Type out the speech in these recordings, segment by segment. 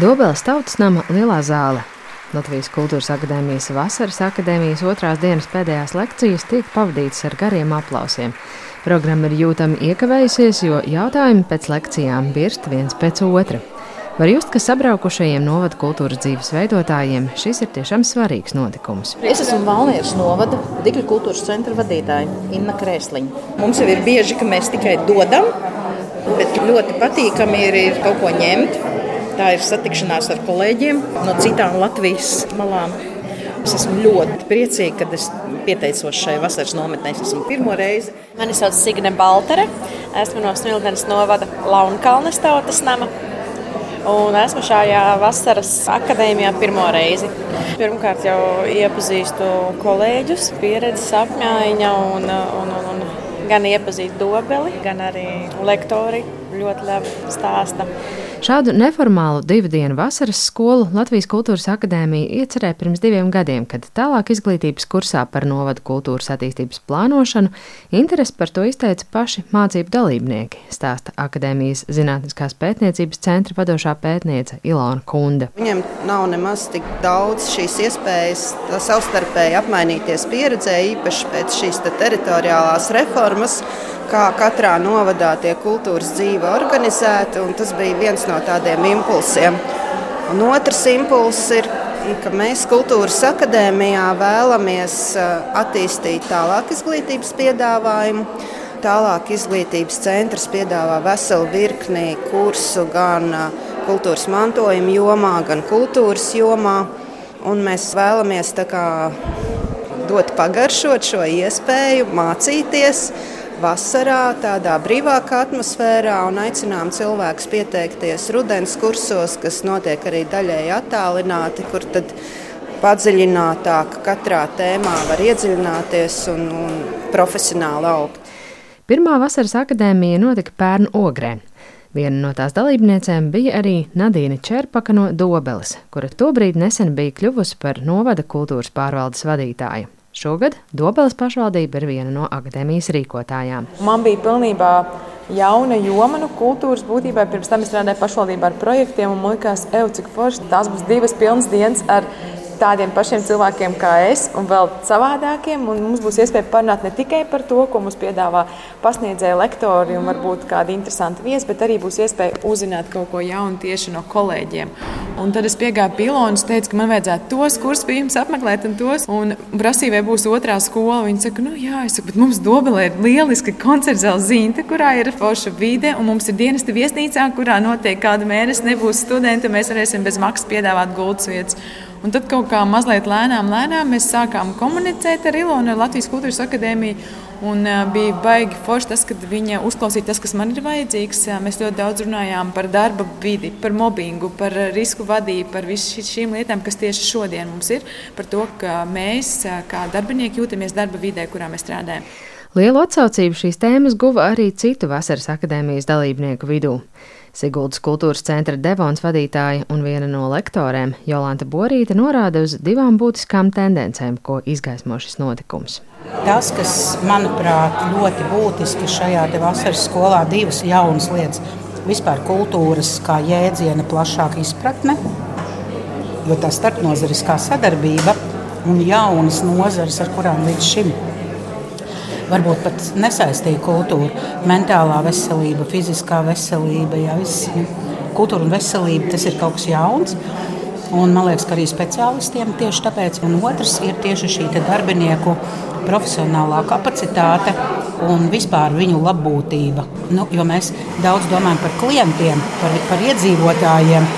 Dobelas tautas nama lielā zāle. Latvijas Kultūras Akadēmijas vasaras akadēmijas otrās dienas pēdējās lekcijas tiek pavadītas ar gariem aplausiem. Programma ir jūtami iekavējusies, jo jautājumi pēc lekcijām birst viens pēc otra. Var just, ka sabraukušajiem novada kultūras dzīves veidotājiem šis ir tiešām svarīgs notikums. Es esmu Valmieras novada Digļu kultūras centra vadītāja Inna Krēsliņa. Mums jau ir bieži, ka mēs tikai dodam, bet ļoti patīkami ir, ir kaut ko ņemt Tā ir satikšanās ar kolēģiem no citām Latvijas malām. Es esmu ļoti priecīga, ka es pieteicos šai vasaras nometnē. Es esmu pirmo reizi. Mani sauc Signe Baltere. Esmu no Smiltenes novada Launkalnes tautas nama. Un esmu šajā vasaras akadēmijā pirmo reizi. Pirmkārt, jau iepazīstu kolēģus, pieredzes apmaiņa un, un, un, un gan iepazīt dobeli, gan arī lektori ļoti labi stāsta. Šādu neformālu divu dienu vasaras skolu Latvijas Kultūras Akadēmija iecerēja pirms diviem gadiem, kad tālāk izglītības kursā par novadu kultūras attīstības plānošanu interesi par to izteica paši mācību dalībnieki, stāsta Akadēmijas Zinātniskās pētniecības centra vadošā pētniece Ilona Kunda. Viņam nav nemaz tik daudz šīs iespējas savstarpēji apmainīties pieredzē, īpaši pēc šīs te teritoriālās reformas kā katrā novadā tiek kultūras dzīve organizēta. Tas bija viens no tādiem impulsiem. Un otrs impulss ir, ka mēs kultūras akadēmijā vēlamies attīstīt tālāk izglītības piedāvājumu. Tālāk izglītības centrs piedāvā veselu virkni kursu gan kultūras mantojuma jomā, gan kultūras jomā. Un mēs vēlamies kā, dot pagaršot šo iespēju mācīties vasarā, tādā brīvākā atmosfērā, un aicinām cilvēkus pieteikties rudens kursos, kas notiek arī daļēji attālināti, kur tad padziļinātāk katrā tēmā var iedziļināties un, un profesionāli augt. Pirmā vasaras akadēmija notika pērn ogrē. Viena no tās dalībniecēm bija arī Nadīna Čerpaka no Dobeles, kura tobrīd nesen bija kļuvusi par novada kultūras pārvaldes vadītāju. Šogad Dobeles pašvaldība ir viena no akadēmijas rīkotājām. Man bija pilnībā jauna joma, nu, kultūras būtībā. Pirms tam es strādāju pašvaldībā ar projektiem, un man liekas, ej, cik forši. Tās būs divas pilnas dienas ar tādiem pašiem cilvēkiem kā es, un vēl savādākiem. Un mums būs iespēja parunāt ne tikai par to, ko mums piedāvā pasniedzēja lektori un varbūt kādi interesanti viesi, bet arī būs iespēja uzzināt kaut ko jaunu tieši no kolēģiem. Un tad es piegāju pilonu un teicu, ka man vajadzētu tos kursus pie jums apmeklēt, un tos. Un prasīja, vai būs otrā skola. Viņi saka, nu jā, es saku, bet mums Dobelē ir lieliska koncerta zīme, kurā ir forša vide, un mums ir dienesta viesnīcā, kurā notiek kādu mēnesi nebūs studenti, un mēs varēsim bez maksas piedāvāt gultas vietas. Un tad kaut kā mazliet lēnām, lēnām mēs sākām komunicēt ar Ilonu, ar Latvijas Kultūras Akadēmiju. Un, bija baigi forši tas, ka viņa uzklausīja tas, kas man ir vajadzīgs. Mēs ļoti daudz runājām par darba vidi, par mobbingu, par risku vadību, par visām šīm lietām, kas tieši šodien mums ir. Par to, ka mēs, kā darbinieki, jūtamies darba vidē, kurā mēs strādājam. Lielu atsaucību šīs tēmas guva arī citu vasaras akadēmijas dalībnieku vidū. Siguldas kultūras centra Devons vadītāja un viena no lektorēm Jolanta Borīte norāda uz divām būtiskām tendencēm, ko izgaismo šis notikums. Tas, kas manuprāt ļoti būtiski šajā vasaras skolā, divas jaunas lietas. Vispār kultūras kā jēdziena plašāka izpratne, jo tā starpnozariskā sadarbība un jaunas nozares, ar kurām līdz šim varbūt pat nesaistīja kultūru. Mentālā veselība, fiziskā veselība, jā, viss, kultūra un veselība tas ir kaut kas jauns. Un man liekas, ka arī speciālistiem tieši tāpēc. Un otrs ir tieši šī darbinieku profesionālā kapacitāte un vispār viņu labbūtība. Nu, jo mēs daudz domājam par klientiem, par, par iedzīvotājiem,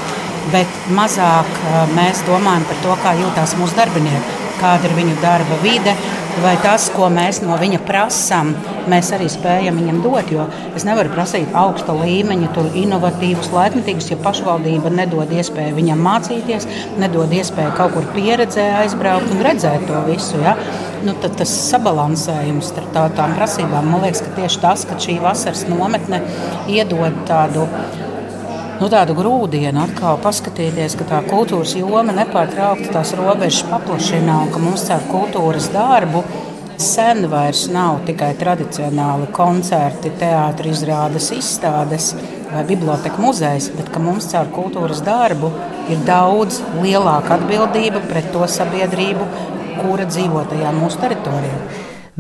bet mazāk mēs domājam par to, kā jūtas mūsu darbinieki, kāda ir viņu darba vide, vai tas, ko mēs no viņa prasām, mēs arī spējam viņam dot. Jo es nevaru prasīt augsta līmeņa, inovatīvus, laikmetīgus, ja pašvaldība nedod iespēju viņam mācīties, nedod iespēju kaut kur pieredzē aizbraukt un redzēt to visu. Ja? Nu, tad tas sabalansējums starp tā, tām prasībām man liekas, ka tieši tas, ka šī vasaras nometne iedod tādu nu, tādu grūdienu atkal paskatīties, ka tā kultūras joma nepārtraukti tās robežas paplašina un ka mums caur kultūras darbu sen vairs nav tikai tradicionāli koncerti, teātris, izrādes, izstādes, vai biblioteka muzejs, bet ka mums caur kultūras darbu ir daudz lielāka atbildība pret to sabiedrību, kura dzīvo tajā mūsu teritorijā.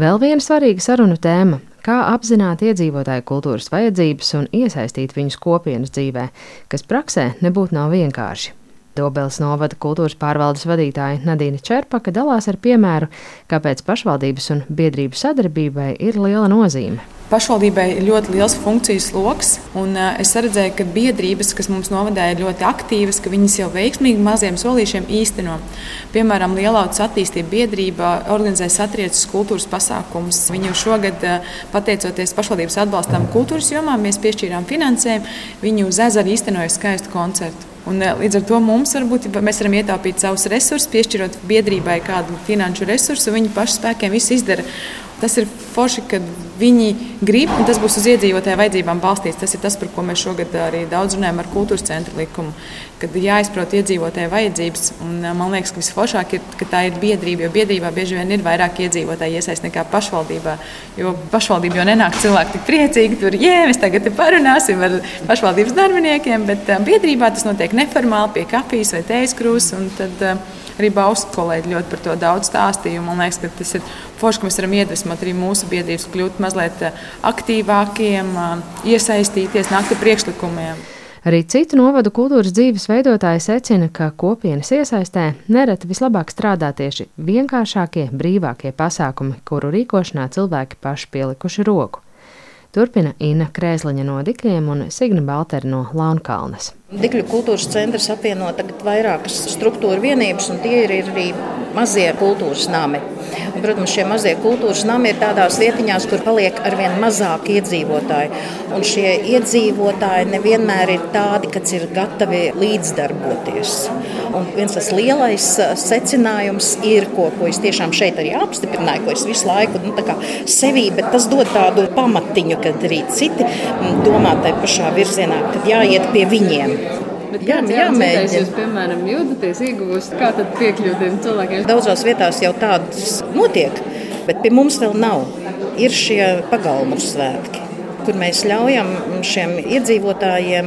Vēl viena svarīga sarunu tēma - kā apzināt iedzīvotāju kultūras vajadzības un iesaistīt viņus kopienas dzīvē, kas praksē nebūtu nav vienkārši. Dobels novada kultūras pārvaldes vadītāja Nadīna Čerpaka dalās ar piemēru, kāpēc pašvaldības un biedrību sadarbībai ir liela nozīme. Pašvaldībai ir ļoti liels funkcijas lokus, un es redzēju, ka biedrības, kas mums novadē, ir ļoti aktīvas, ka viņas jau veiksmīgi maziem solīšiem īsteno. Piemēram, Lielautas attīstība biedrība organizē satriecas kultūras pasākumus. Viņi jau šogad, pateicoties pašvaldības atbalstam kultūras jomā, mēs piešķīrām finansējumu. Viņi uz ezera īstenoja skaistu koncertu. Un, līdz ar to mums varbūt mēs varam ietaupīt savus resursus, piešķirot biedrībai kādu finanšu resursu, viņi paši spēkiem visu izdara. Tas ir forši, kad viņi grib, un tas būs uz iedzīvotāju vajadzībām balstīts. Tas ir tas, par ko mēs šogad arī daudz runājam ar kultūras centra likumu. Kad jāizprot iedzīvotāju vajadzības, un man liekas, ka visforšāk ir, ka tā ir biedrība, jo biedrībā bieži vien ir vairāk iedzīvotāju iesaist nekā pašvaldībā. Jo pašvaldība jau nenāk cilvēki tik priecīgi, tur, jē, mēs tagad parunāsim ar pašvaldības darbiniekiem, bet biedrībā tas notiek neformāli pie kafijas vai tējas krūzes. Arī Bauskas kolēģi ļoti par to daudz stāstīja. Man liekas, ka tas ir forši, ka mēs varam iedvesmot arī mūsu biedrības, kļūt mazliet eh, aktīvākiem, eh, iesaistīties, nākt ar priekšlikumiem. Arī citu novadu kultūras dzīves veidotāji secina, ka kopienas iesaistē nereti vislabāk strādā tieši vienkāršākie, brīvākie pasākumi, kuru rīkošanā cilvēki paši pielikuši roku. Turpina Inna Krēsliņa no Dikļiem un Signa Baltera no Launkalnes. Dikļu kultūras centrs apvieno vairākas struktūra vienības, un tie ir arī mazie kultūras nami. Un, protams, šie mazie kultūras nami ir tādās vietiņās, kur paliek arvien mazāk iedzīvotāji. Un šie iedzīvotāji nevienmēr ir tādi, kas ir gatavi līdzdarboties. Un viens tas lielais secinājums ir, ko, ko es tiešām šeit arī apstiprināju, ko es visu laiku nu, sevī, bet tas dod tādu pamatiņu, kad arī citi domā tajā pašā virzienā, kad jāiet pie viņiem. Bet jā, jā, mēģināt. Jūs, piemēram, jūtaties ieguvus, kā tad piekļūt tiem cilvēkiem? Daudzās vietās jau tādas notiek, bet pie mums vēl nav. Ir šie pagalmu svētki kur mēs ļaujam šiem iedzīvotājiem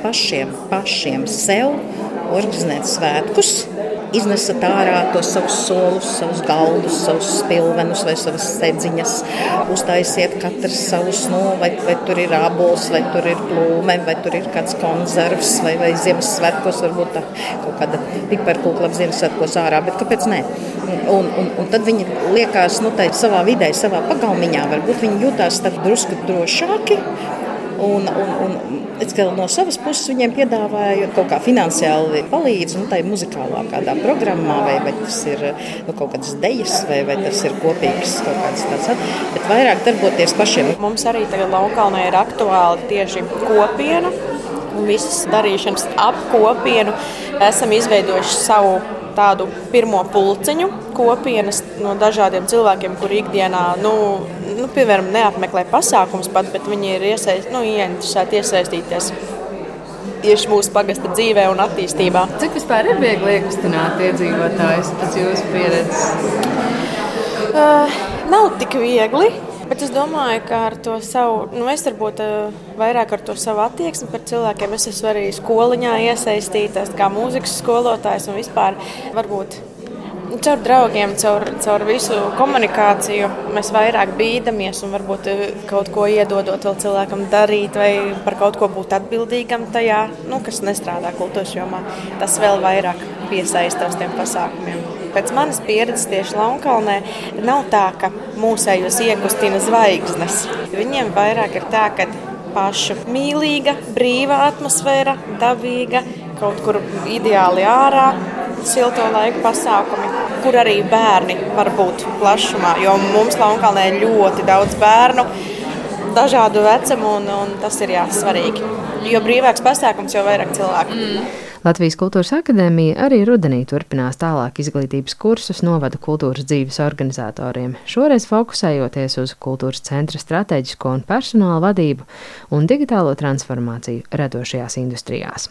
pašiem, pašiem sev organizēt svētkus, iznesat ārā tos savus solus, savus galdus, savus spilvenus vai savas sēdziņas. Uztaisiet katrs savus, nu, vai, vai tur ir abols, vai tur ir plūme, vai tur ir kāds konzervs, vai, vai Ziemassvētkos varbūt tā kaut kāda piparkūkla Ziemassvētkos ārā, bet kāpēc ne? Un, un, un tad viņi liekas, nu, tā savā vidē, savā pagalmiņā, varbūt viņi jutās drusku drošāki Un, un, un es no savas puses viņiem piedāvāju kaut kā finansiāli palīdzu, nu, tā ir muzikālā kādā programmā, vai, vai tas ir nu, kaut kādas dejas, vai, vai tas ir kopīgs kaut kāds tāds, bet vairāk darboties pašiem. Mums arī tagad Laukalnē ir aktuāli tieši kopiena visas darīšanas ap kopienu. Esam izveidojuši savu tādu pirmo pulciņu kopienas no dažādiem cilvēkiem, kuri ikdienā, nu, nu, piemēram, neapmeklē pasākumus pat, bet viņi ir iesaist, nu, ieinteresēti iesaistīties tieši mūsu pagasta dzīvē un attīstībā. Cik vispār ir viegli iekustināt iedzīvotājus pēc jūsu pieredzes? Uh, nav tik viegli. Bet es domāju, ka ar to savu, nu, es varbūt vairāk ar to savu attieksmi par cilvēkiem. Es esmu arī skoliņā iesaistīta, kā mūzikas skolotājs un vispār varbūt Caur draugiem, caur, caur visu komunikāciju mēs vairāk bīdamies un varbūt kaut ko iedodot vēl cilvēkam darīt vai par kaut ko būt atbildīgam tajā, nu, kas nestrādā kultūras jomā. Tas vēl vairāk piesaista uz tiem pasākumiem. Pēc manas pieredzes tieši Launkalnē nav tā, ka mūsējos iekustina zvaigznes. Viņiem vairāk ir tā, ka pašu mīlīga, brīva atmosfēra, dabīga, kaut kur ideāli ārā silto laiku pasākumi, kur arī bērni var būt plašumā. Jo mums Launkalnē ir ļoti daudz bērnu, dažādu vecumu, un, un tas ir jā, svarīgi. Jo brīvāks pasākums, jo vairāk cilvēku. Mm. Latvijas Kultūras Akadēmija arī rudenī turpinās tālāk izglītības kursus novada kultūras dzīves organizatoriem, šoreiz fokusējoties uz kultūras centra strateģisko un personāla vadību un digitālo transformāciju radošajās industrijās.